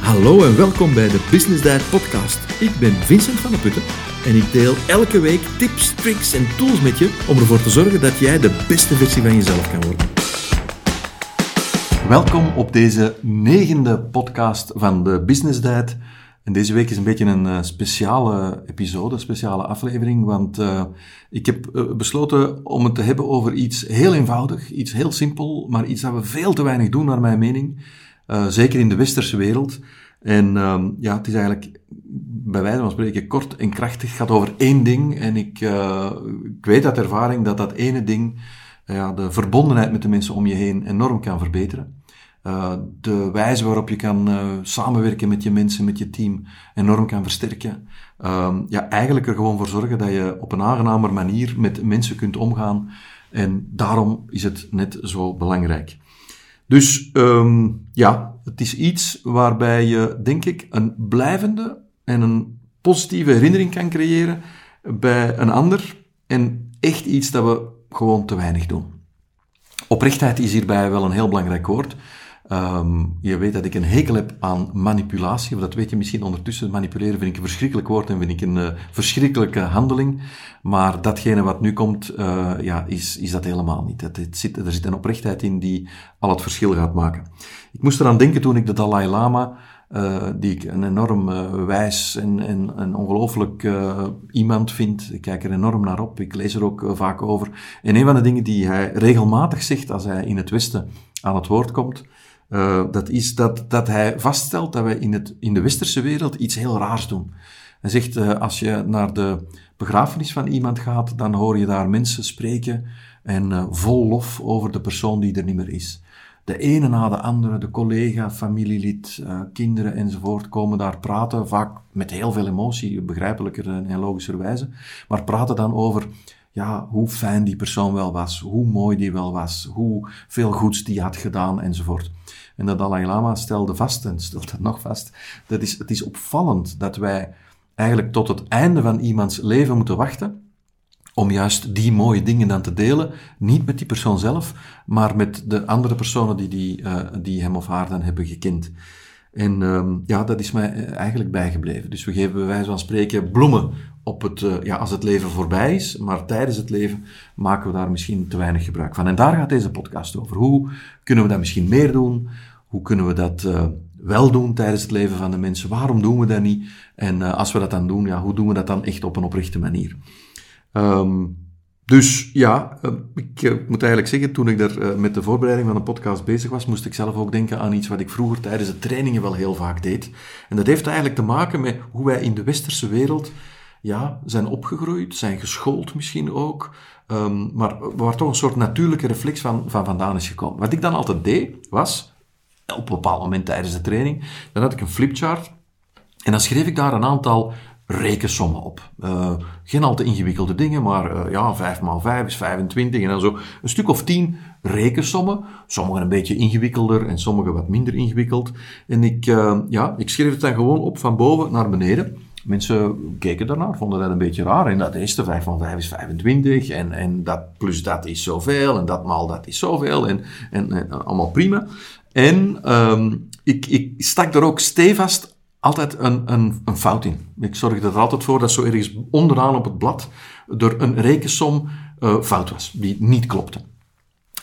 Hallo en welkom bij de Business Diet Podcast. Ik ben Vincent van der Putten en ik deel elke week tips, tricks en tools met je om ervoor te zorgen dat jij de beste versie van jezelf kan worden. Welkom op deze negende podcast van de Business Diet. En deze week is een beetje een uh, speciale episode, een speciale aflevering, want uh, ik heb uh, besloten om het te hebben over iets heel eenvoudig, iets heel simpel, maar iets dat we veel te weinig doen naar mijn mening. Zeker in de westerse wereld. En um, ja, het is eigenlijk bij wijze van spreken kort en krachtig. Het gaat over één ding. En ik, ik weet uit ervaring dat dat ene ding ja, de verbondenheid met de mensen om je heen enorm kan verbeteren. De wijze waarop je kan samenwerken met je mensen, met je team, enorm kan versterken. Uh, ja, eigenlijk er gewoon voor zorgen dat je op een aangenamer manier met mensen kunt omgaan. En daarom is het net zo belangrijk. Dus um, ja, het is iets waarbij je, denk ik, een blijvende en een positieve herinnering kan creëren bij een ander. En echt iets dat we gewoon te weinig doen. Oprechtheid is hierbij wel een heel belangrijk woord. Um, je weet dat ik een hekel heb aan manipulatie, of dat weet je misschien ondertussen. Manipuleren vind ik een verschrikkelijk woord en vind ik een uh, verschrikkelijke handeling. Maar datgene wat nu komt, uh, ja, is, is dat helemaal niet. Het, het zit, er zit een oprechtheid in die al het verschil gaat maken. Ik moest eraan denken toen ik de Dalai Lama, uh, die ik een enorm wijs en, en, en ongelooflijk iemand vind. Ik kijk er enorm naar op, ik lees er ook vaak over. En een van de dingen die hij regelmatig zegt als hij in het Westen aan het woord komt, uh, dat is dat, dat hij vaststelt dat wij in, het, in de westerse wereld iets heel raars doen. Hij zegt, uh, als je naar de begrafenis van iemand gaat, dan hoor je daar mensen spreken en uh, vol lof over de persoon die er niet meer is. De ene na de andere, de collega, familielid, kinderen enzovoort, komen daar praten, vaak met heel veel emotie, begrijpelijker en logischer wijze, maar praten dan over ja, hoe fijn die persoon wel was, hoe mooi die wel was, hoe veel goeds die had gedaan enzovoort. En de Dalai Lama stelde vast, en stelt het nog vast, dat is, het is opvallend dat wij eigenlijk tot het einde van iemands leven moeten wachten om juist die mooie dingen dan te delen, niet met die persoon zelf, maar met de andere personen die, die, uh, die hem of haar dan hebben gekend. En um, ja, dat is mij eh, eigenlijk bijgebleven. Dus we geven bij wijze van spreken bloemen op het, uh, ja, als het leven voorbij is, maar tijdens het leven maken we daar misschien te weinig gebruik van. En daar gaat deze podcast over. Hoe kunnen we dat misschien meer doen? Hoe kunnen we dat uh, wel doen tijdens het leven van de mensen? Waarom doen we dat niet? En uh, als we dat dan doen, ja, hoe doen we dat dan echt op een oprechte manier? Um, dus ja, ik moet eigenlijk zeggen, toen ik er met de voorbereiding van een podcast bezig was, moest ik zelf ook denken aan iets wat ik vroeger tijdens de trainingen wel heel vaak deed. En dat heeft eigenlijk te maken met hoe wij in de westerse wereld ja, zijn opgegroeid, zijn geschoold misschien ook, um, maar waar toch een soort natuurlijke reflex van, van vandaan is gekomen. Wat ik dan altijd deed, was, op een bepaald moment tijdens de training, dan had ik een flipchart en dan schreef ik daar een aantal rekensommen op. Uh, geen al te ingewikkelde dingen, maar uh, ja, 5 maal 5 is 25 en dan zo een stuk of 10 rekensommen. Sommige een beetje ingewikkelder en sommige wat minder ingewikkeld. En ik, uh, ja, ik schreef het dan gewoon op van boven naar beneden. Mensen keken daarnaar, vonden dat een beetje raar. En dat eerste 5 van 5 is 25. En, en dat plus dat is zoveel. En dat maal dat is zoveel. En, en, en allemaal prima. En um, ik, ik stak er ook stevast altijd een, een, een fout in. Ik zorgde er altijd voor dat zo ergens onderaan op het blad er een rekensom uh, fout was, die niet klopte.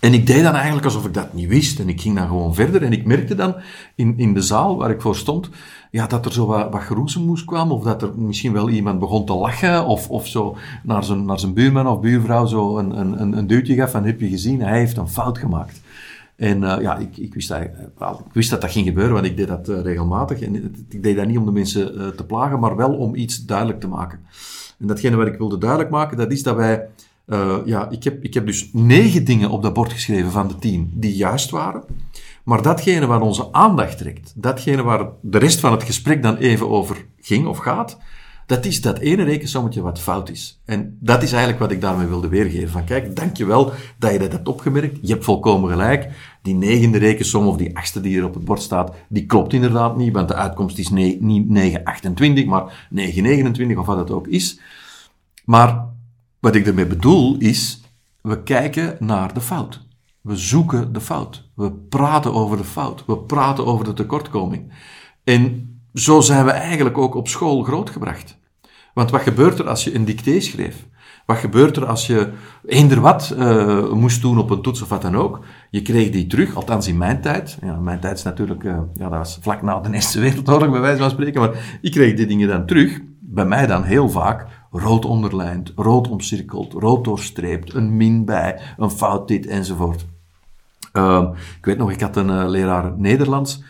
En ik deed dan eigenlijk alsof ik dat niet wist. En ik ging dan gewoon verder. En ik merkte dan in, in de zaal waar ik voor stond, ja, dat er zo wat, wat geroezemoes kwam. Of dat er misschien wel iemand begon te lachen. Of, of zo naar zijn, naar zijn buurman of buurvrouw zo een, een, een duwtje gaf van, heb je gezien, hij heeft een fout gemaakt. En uh, ja, ik, ik, wist eigenlijk, ik wist dat dat ging gebeuren, want ik deed dat uh, regelmatig. En ik deed dat niet om de mensen te plagen, maar wel om iets duidelijk te maken. En datgene wat ik wilde duidelijk maken, dat is dat wij uh, ja, ik heb, ik heb dus negen dingen op dat bord geschreven van de tien die juist waren. Maar datgene waar onze aandacht trekt, datgene waar de rest van het gesprek dan even over ging of gaat, dat is dat ene rekensommetje wat fout is. En dat is eigenlijk wat ik daarmee wilde weergeven. Van kijk, dankjewel dat je dat hebt opgemerkt. Je hebt volkomen gelijk. Die negende rekensom of die achtste die hier op het bord staat, die klopt inderdaad niet, want de uitkomst is niet 9,28, maar 9,29 of wat het ook is. Maar wat ik ermee bedoel is, we kijken naar de fout. We zoeken de fout. We praten over de fout. We praten over de tekortkoming. En zo zijn we eigenlijk ook op school grootgebracht. Want wat gebeurt er als je een dicté schreef? Wat gebeurt er als je eender wat uh, moest doen op een toets of wat dan ook? Je kreeg die terug, althans in mijn tijd. Ja, mijn tijd is natuurlijk, uh, ja, dat was vlak na de Eerste Wereldoorlog, bij wijze van spreken. Maar ik kreeg die dingen dan terug. Bij mij dan heel vaak rood onderlijnd, rood omcirkeld, rood doorstreept, een min bij, een fout dit enzovoort. Uh, ik weet nog, ik had een uh, leraar Nederlands,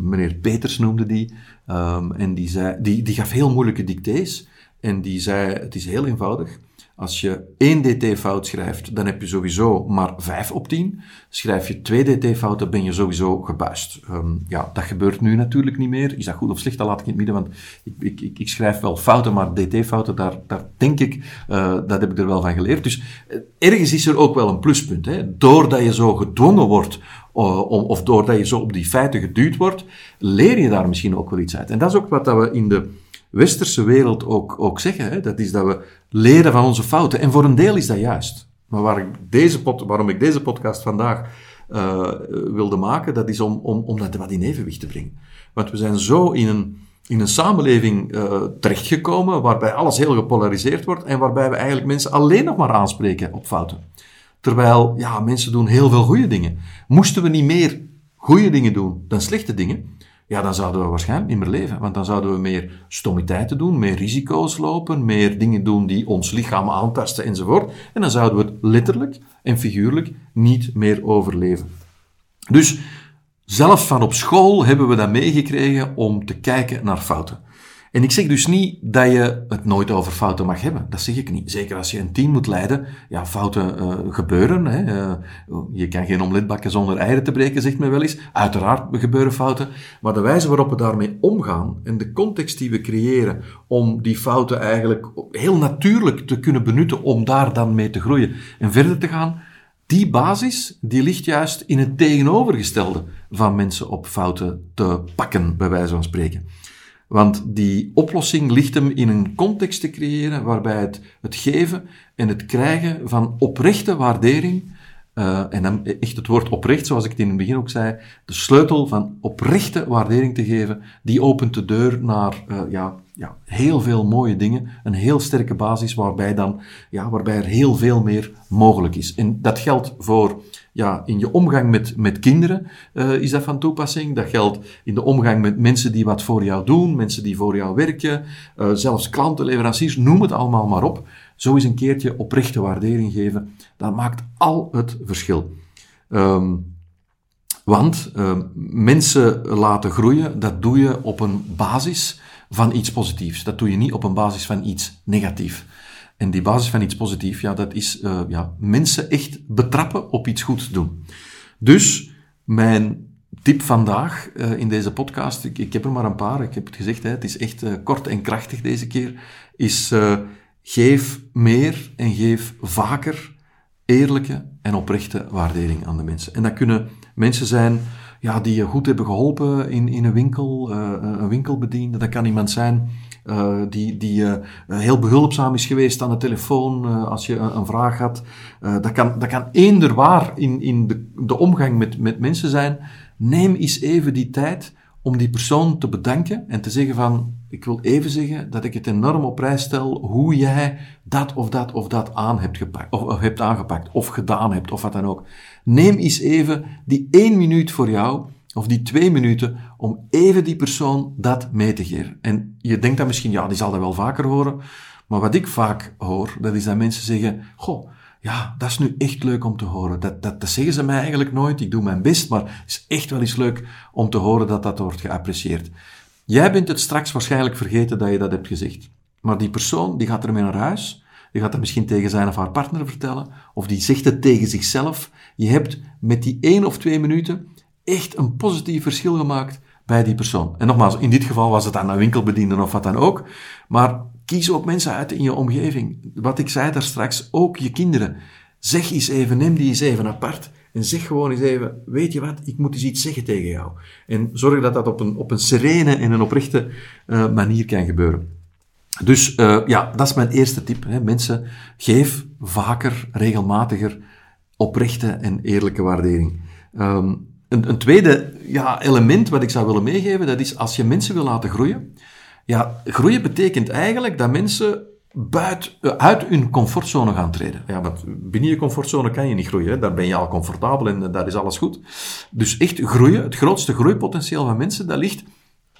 meneer Peters noemde die, um, en die, zei, die, die gaf heel moeilijke dictées. En die zei, het is heel eenvoudig. Als je één dt-fout schrijft, dan heb je sowieso maar 5 op 10. Schrijf je twee dt-fouten, ben je sowieso gebuist. Um, ja, dat gebeurt nu natuurlijk niet meer. Is dat goed of slecht, dat laat ik in het midden, want ik, ik, ik, schrijf wel fouten, maar dt-fouten, daar, daar denk ik, uh, dat heb ik er wel van geleerd. Dus uh, ergens is er ook wel een pluspunt. Hè? Doordat je zo gedwongen wordt uh, of doordat je zo op die feiten geduwd wordt, leer je daar misschien ook wel iets uit. En dat is ook wat dat we in de westerse wereld ook, ook zeggen. Hè? Dat is dat we leren van onze fouten. En voor een deel is dat juist. Maar waar deze pod, waarom ik deze podcast vandaag uh, wilde maken, dat is om, om, om dat wat in evenwicht te brengen. Want we zijn zo in een, in een samenleving uh, terechtgekomen waarbij alles heel gepolariseerd wordt en waarbij we eigenlijk mensen alleen nog maar aanspreken op fouten. Terwijl, ja, mensen doen heel veel goede dingen. Moesten we niet meer goede dingen doen dan slechte dingen, ja, dan zouden we waarschijnlijk niet meer leven. Want dan zouden we meer stommiteiten doen, meer risico's lopen, meer dingen doen die ons lichaam aantasten enzovoort. En dan zouden we het letterlijk en figuurlijk niet meer overleven. Dus zelf van op school hebben we dat meegekregen om te kijken naar fouten. En ik zeg dus niet dat je het nooit over fouten mag hebben. Dat zeg ik niet. Zeker als je een team moet leiden. Ja, fouten uh, gebeuren. Hè. Uh, je kan geen omlet bakken zonder eieren te breken, zegt men wel eens. Uiteraard gebeuren fouten. Maar de wijze waarop we daarmee omgaan en de context die we creëren om die fouten eigenlijk heel natuurlijk te kunnen benutten om daar dan mee te groeien en verder te gaan, die basis die ligt juist in het tegenovergestelde van mensen op fouten te pakken, bij wijze van spreken. Want die oplossing ligt hem in een context te creëren waarbij het, het geven en het krijgen van oprechte waardering, uh, en dan echt het woord oprecht, zoals ik het in het begin ook zei, de sleutel van oprechte waardering te geven, die opent de deur naar uh, ja, ja, heel veel mooie dingen, een heel sterke basis waarbij, dan, ja, waarbij er heel veel meer mogelijk is. En dat geldt voor ja, in je omgang met, met kinderen uh, is dat van toepassing. Dat geldt in de omgang met mensen die wat voor jou doen, mensen die voor jou werken, uh, zelfs klanten, leveranciers, noem het allemaal maar op. Zo eens een keertje oprechte waardering geven, dat maakt al het verschil. Um, want uh, mensen laten groeien, dat doe je op een basis van iets positiefs. Dat doe je niet op een basis van iets negatiefs. En die basis van iets positiefs, ja, dat is uh, ja, mensen echt betrappen op iets goeds doen. Dus mijn tip vandaag uh, in deze podcast, ik, ik, heb er maar een paar, ik heb het gezegd, hè, het is echt uh, kort en krachtig deze keer, is geef meer en geef vaker eerlijke en oprechte waardering aan de mensen. En dat kunnen mensen zijn ja, die je goed hebben geholpen in, in een winkel, een winkelbediende, dat kan iemand zijn uh, die, die uh, heel behulpzaam is geweest aan de telefoon uh, als je een, een vraag had. dat, kan, dat kan eender waar in, in de, de omgang met, met mensen zijn. Neem eens even die tijd om die persoon te bedanken en te zeggen van, ik wil even zeggen dat ik het enorm op prijs stel hoe jij dat of dat of dat aan hebt gepakt, of, of hebt aangepakt, of gedaan hebt, of wat dan ook. Neem eens even die één minuut voor jou of die twee minuten, om even die persoon dat mee te geven. En je denkt dan misschien, ja, die zal dat wel vaker horen. Maar wat ik vaak hoor, dat is dat mensen zeggen, goh, ja, dat is nu echt leuk om te horen. Dat, dat, dat zeggen ze mij eigenlijk nooit. Ik doe mijn best, maar het is echt wel eens leuk om te horen dat dat wordt geapprecieerd. Jij bent het straks waarschijnlijk vergeten dat je dat hebt gezegd. Maar die persoon, die gaat ermee naar huis. Die gaat dat misschien tegen zijn of haar partner vertellen. Of die zegt het tegen zichzelf. Je hebt met die één of twee minuten echt een positief verschil gemaakt bij die persoon. En nogmaals, in dit geval was het aan een winkelbediende of wat dan ook. Maar kies ook mensen uit in je omgeving. Wat ik zei daar straks, ook je kinderen. Zeg eens even, neem die eens even apart. En zeg gewoon eens even, weet je wat, ik moet eens iets zeggen tegen jou. En zorg dat dat op een, op een serene en een oprechte uh, manier kan gebeuren. Dus uh, ja, dat is mijn eerste tip. Hè. Mensen, geef vaker, regelmatiger oprechte en eerlijke waardering. Um, een, tweede ja, element wat ik zou willen meegeven, dat is als je mensen wil laten groeien. Ja, groeien betekent eigenlijk dat mensen buiten, eh, uit hun comfortzone gaan treden. Ja, want binnen je comfortzone kan je niet groeien. Daar ben je al comfortabel en daar is alles goed. Dus echt groeien, het grootste groeipotentieel van mensen, dat ligt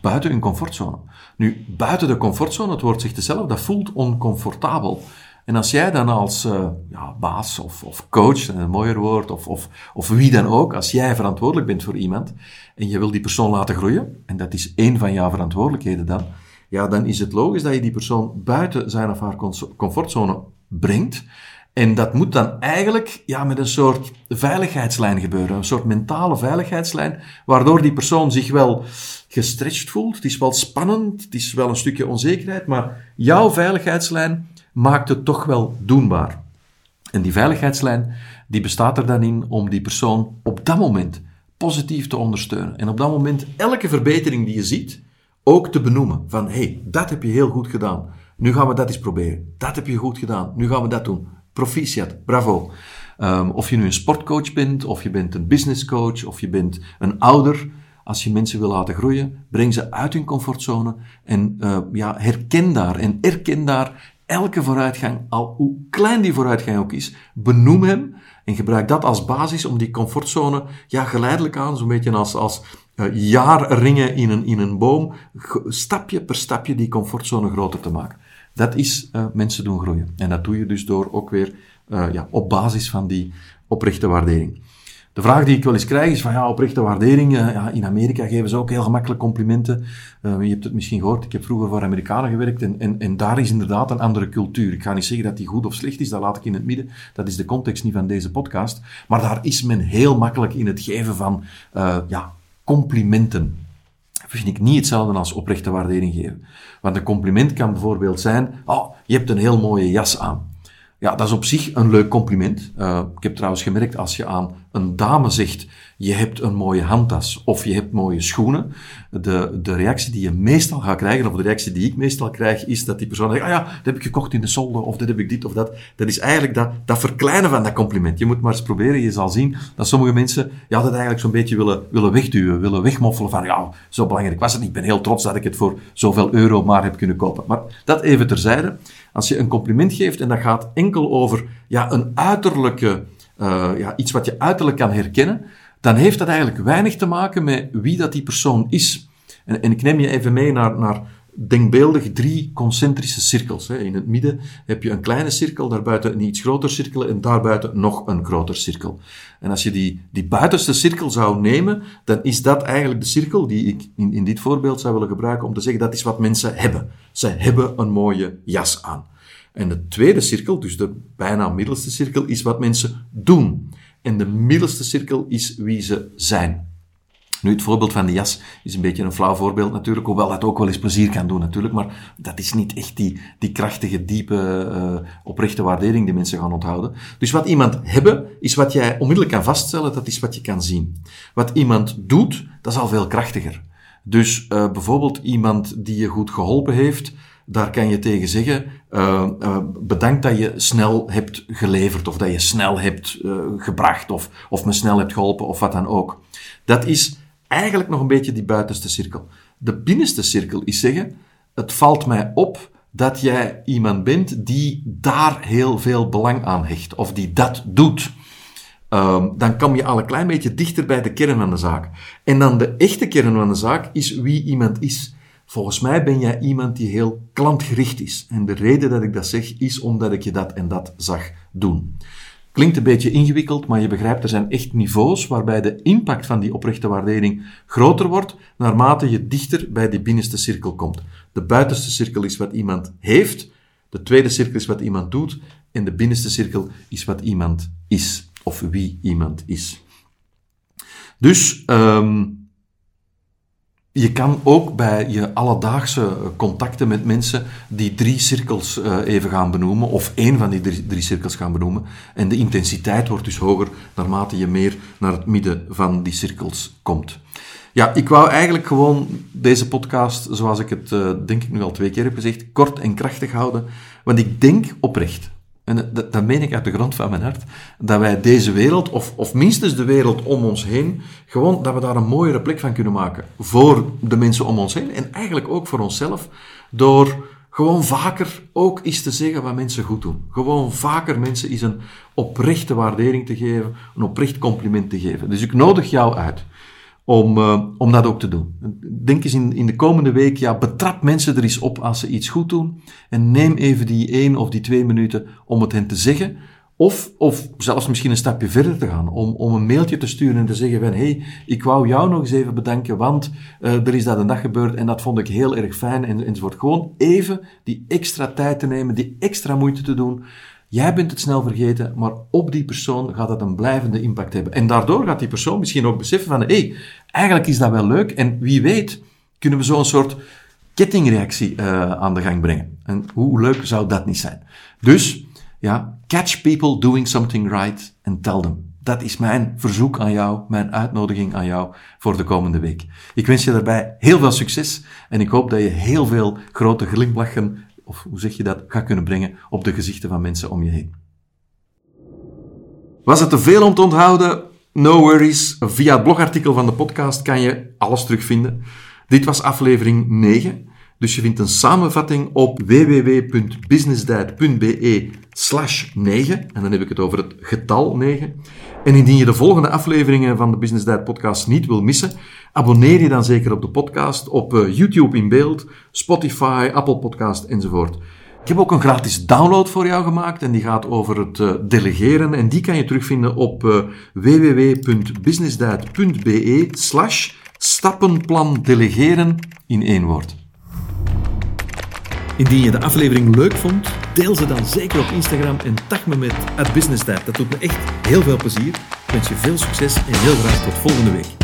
buiten hun comfortzone. Nu, buiten de comfortzone, het woord zegt zelf, dat voelt oncomfortabel. En als jij dan als uh, ja, baas of, of coach, een mooier woord, of, of, of wie dan ook, als jij verantwoordelijk bent voor iemand en je wil die persoon laten groeien, en dat is één van jouw verantwoordelijkheden dan, ja, dan is het logisch dat je die persoon buiten zijn of haar comfortzone brengt. En dat moet dan eigenlijk ja, met een soort veiligheidslijn gebeuren, een soort mentale veiligheidslijn, waardoor die persoon zich wel gestretched voelt. Het is wel spannend, het is wel een stukje onzekerheid, maar jouw veiligheidslijn maakt het toch wel doenbaar. En die veiligheidslijn die bestaat er dan in om die persoon op dat moment positief te ondersteunen. En op dat moment elke verbetering die je ziet, ook te benoemen. Van, hé, hey, dat heb je heel goed gedaan. Nu gaan we dat eens proberen. Dat heb je goed gedaan. Nu gaan we dat doen. Proficiat. Bravo. Um, of je nu een sportcoach bent, of je bent een businesscoach, of je bent een ouder. Als je mensen wil laten groeien, breng ze uit hun comfortzone en uh, ja, herken daar en erken daar elke vooruitgang, al hoe klein die vooruitgang ook is, benoem hem en gebruik dat als basis om die comfortzone ja, geleidelijk aan, zo'n beetje als, als uh, jaarringen in een, in een boom, stapje per stapje die comfortzone groter te maken. Dat is uh, mensen doen groeien. En dat doe je dus door ook weer uh, ja, op basis van die oprechte waardering. De vraag die ik wel eens krijg is van ja, oprechte waardering. ja, in Amerika geven ze ook heel gemakkelijk complimenten. Uh, je hebt het misschien gehoord, ik heb vroeger voor Amerikanen gewerkt en, en, en daar is inderdaad een andere cultuur. Ik ga niet zeggen dat die goed of slecht is, dat laat ik in het midden. Dat is de context niet van deze podcast. Maar daar is men heel makkelijk in het geven van uh, ja, complimenten. Vind ik niet hetzelfde als oprechte waardering geven. Want een compliment kan bijvoorbeeld zijn, oh, je hebt een heel mooie jas aan. Ja, dat is op zich een leuk compliment. Uh, ik heb trouwens gemerkt, als je aan een dame zegt, je hebt een mooie handtas of je hebt mooie schoenen, de, de reactie die je meestal gaat krijgen, of de reactie die ik meestal krijg, is dat die persoon zegt, ah ja, dat heb ik gekocht in de solde, of dat heb ik dit of dat. Dat is eigenlijk dat, dat verkleinen van dat compliment. Je moet maar eens proberen, je zal zien dat sommige mensen ja, dat eigenlijk zo'n beetje willen, willen wegduwen, willen wegmoffelen van, ja, zo belangrijk was het niet. Ik ben heel trots dat ik het voor zoveel euro maar heb kunnen kopen. Maar dat even terzijde. Als je een compliment geeft en dat gaat enkel over ja, een uiterlijke, uh, ja, iets wat je uiterlijk kan herkennen, dan heeft dat eigenlijk weinig te maken met wie dat die persoon is. En, en ik neem je even mee naar, naar denkbeeldig drie concentrische cirkels. In het midden heb je een kleine cirkel, daarbuiten een iets groter cirkel en daarbuiten nog een groter cirkel. En als je die, die buitenste cirkel zou nemen, dan is dat eigenlijk de cirkel die ik in, in dit voorbeeld zou willen gebruiken om te zeggen dat is wat mensen hebben. Ze hebben een mooie jas aan. En de tweede cirkel, dus de bijna middelste cirkel, is wat mensen doen. En de middelste cirkel is wie ze zijn. Nu, het voorbeeld van de jas is een beetje een flauw voorbeeld natuurlijk, hoewel dat ook wel eens plezier kan doen natuurlijk, maar dat is niet echt die, die krachtige, diepe, uh, oprechte waardering die mensen gaan onthouden. Dus wat iemand hebben, is wat jij onmiddellijk kan vaststellen, dat is wat je kan zien. Wat iemand doet, dat is al veel krachtiger. Dus uh, bijvoorbeeld iemand die je goed geholpen heeft, daar kan je tegen zeggen, uh, bedankt dat je snel hebt geleverd, of dat je snel hebt gebracht, of, of me snel hebt geholpen, of wat dan ook. Dat is eigenlijk nog een beetje die buitenste cirkel. De binnenste cirkel is zeggen, het valt mij op dat jij iemand bent die daar heel veel belang aan hecht, of die dat doet. Um, dan kom je al een klein beetje dichter bij de kern van de zaak. En dan de echte kern van de zaak is wie iemand is. Volgens mij ben jij iemand die heel klantgericht is. En de reden dat ik dat zeg, is omdat ik je dat en dat zag doen. Klinkt een beetje ingewikkeld, maar je begrijpt, er zijn echt niveaus waarbij de impact van die oprechte waardering groter wordt naarmate je dichter bij die binnenste cirkel komt. De buitenste cirkel is wat iemand heeft, de tweede cirkel is wat iemand doet en de binnenste cirkel is wat iemand is, of wie iemand is. Dus, um, je kan ook bij je alledaagse contacten met mensen die drie cirkels uh, even gaan benoemen, of één van die drie, cirkels gaan benoemen. En de intensiteit wordt dus hoger naarmate je meer naar het midden van die cirkels komt. Ja, ik wou eigenlijk gewoon deze podcast, zoals ik het uh, denk ik nu al twee keer heb gezegd, kort en krachtig houden. Want ik denk oprecht en dat, dat meen ik uit de grond van mijn hart, dat wij deze wereld, of, of minstens de wereld om ons heen, gewoon dat we daar een mooiere plek van kunnen maken. Voor de mensen om ons heen en eigenlijk ook voor onszelf, door gewoon vaker ook eens te zeggen wat mensen goed doen. Gewoon vaker mensen eens een oprechte waardering te geven, een oprecht compliment te geven. Dus ik nodig jou uit om, uh, om dat ook te doen. Denk eens in, in de komende week, ja, betrap mensen er eens op als ze iets goed doen en neem even die één of die twee minuten om het hen te zeggen. Of, of zelfs misschien een stapje verder te gaan, om, om een mailtje te sturen en te zeggen van, hey, ik wou jou nog eens even bedanken, want uh, er is dat een dag gebeurd en dat vond ik heel erg fijn, en, enzovoort. Gewoon even die extra tijd te nemen, die extra moeite te doen, Jij bent het snel vergeten, maar op die persoon gaat dat een blijvende impact hebben. En daardoor gaat die persoon misschien ook beseffen van, hé, hey, eigenlijk is dat wel leuk. En wie weet, kunnen we zo'n soort kettingreactie uh, aan de gang brengen. En hoe leuk zou dat niet zijn? Dus, ja, catch people doing something right and tell them. Dat is mijn verzoek aan jou, mijn uitnodiging aan jou voor de komende week. Ik wens je daarbij heel veel succes en ik hoop dat je heel veel grote glimlachen of hoe zeg je dat, gaat kunnen brengen op de gezichten van mensen om je heen. Was het te veel om te onthouden? No worries. Via het blogartikel van de podcast kan je alles terugvinden. Dit was aflevering 9. Dus je vindt een samenvatting op www.businessdiet.be slash 9. En dan heb ik het over het getal 9. En indien je de volgende afleveringen van de Business Diet podcast niet wil missen, abonneer je dan zeker op de podcast, op eh, YouTube in beeld, Spotify, Apple Podcast enzovoort. Ik heb ook een gratis download voor jou gemaakt en die gaat over het uh, delegeren en die kan je terugvinden op uh, www.businessdiet.be slash stappenplan delegeren in één woord. Indien je de aflevering leuk vond, deel ze dan zeker op Instagram en tag me met @businesstijd. Dat doet me echt heel veel plezier. Ik wens je veel succes en heel graag tot volgende week.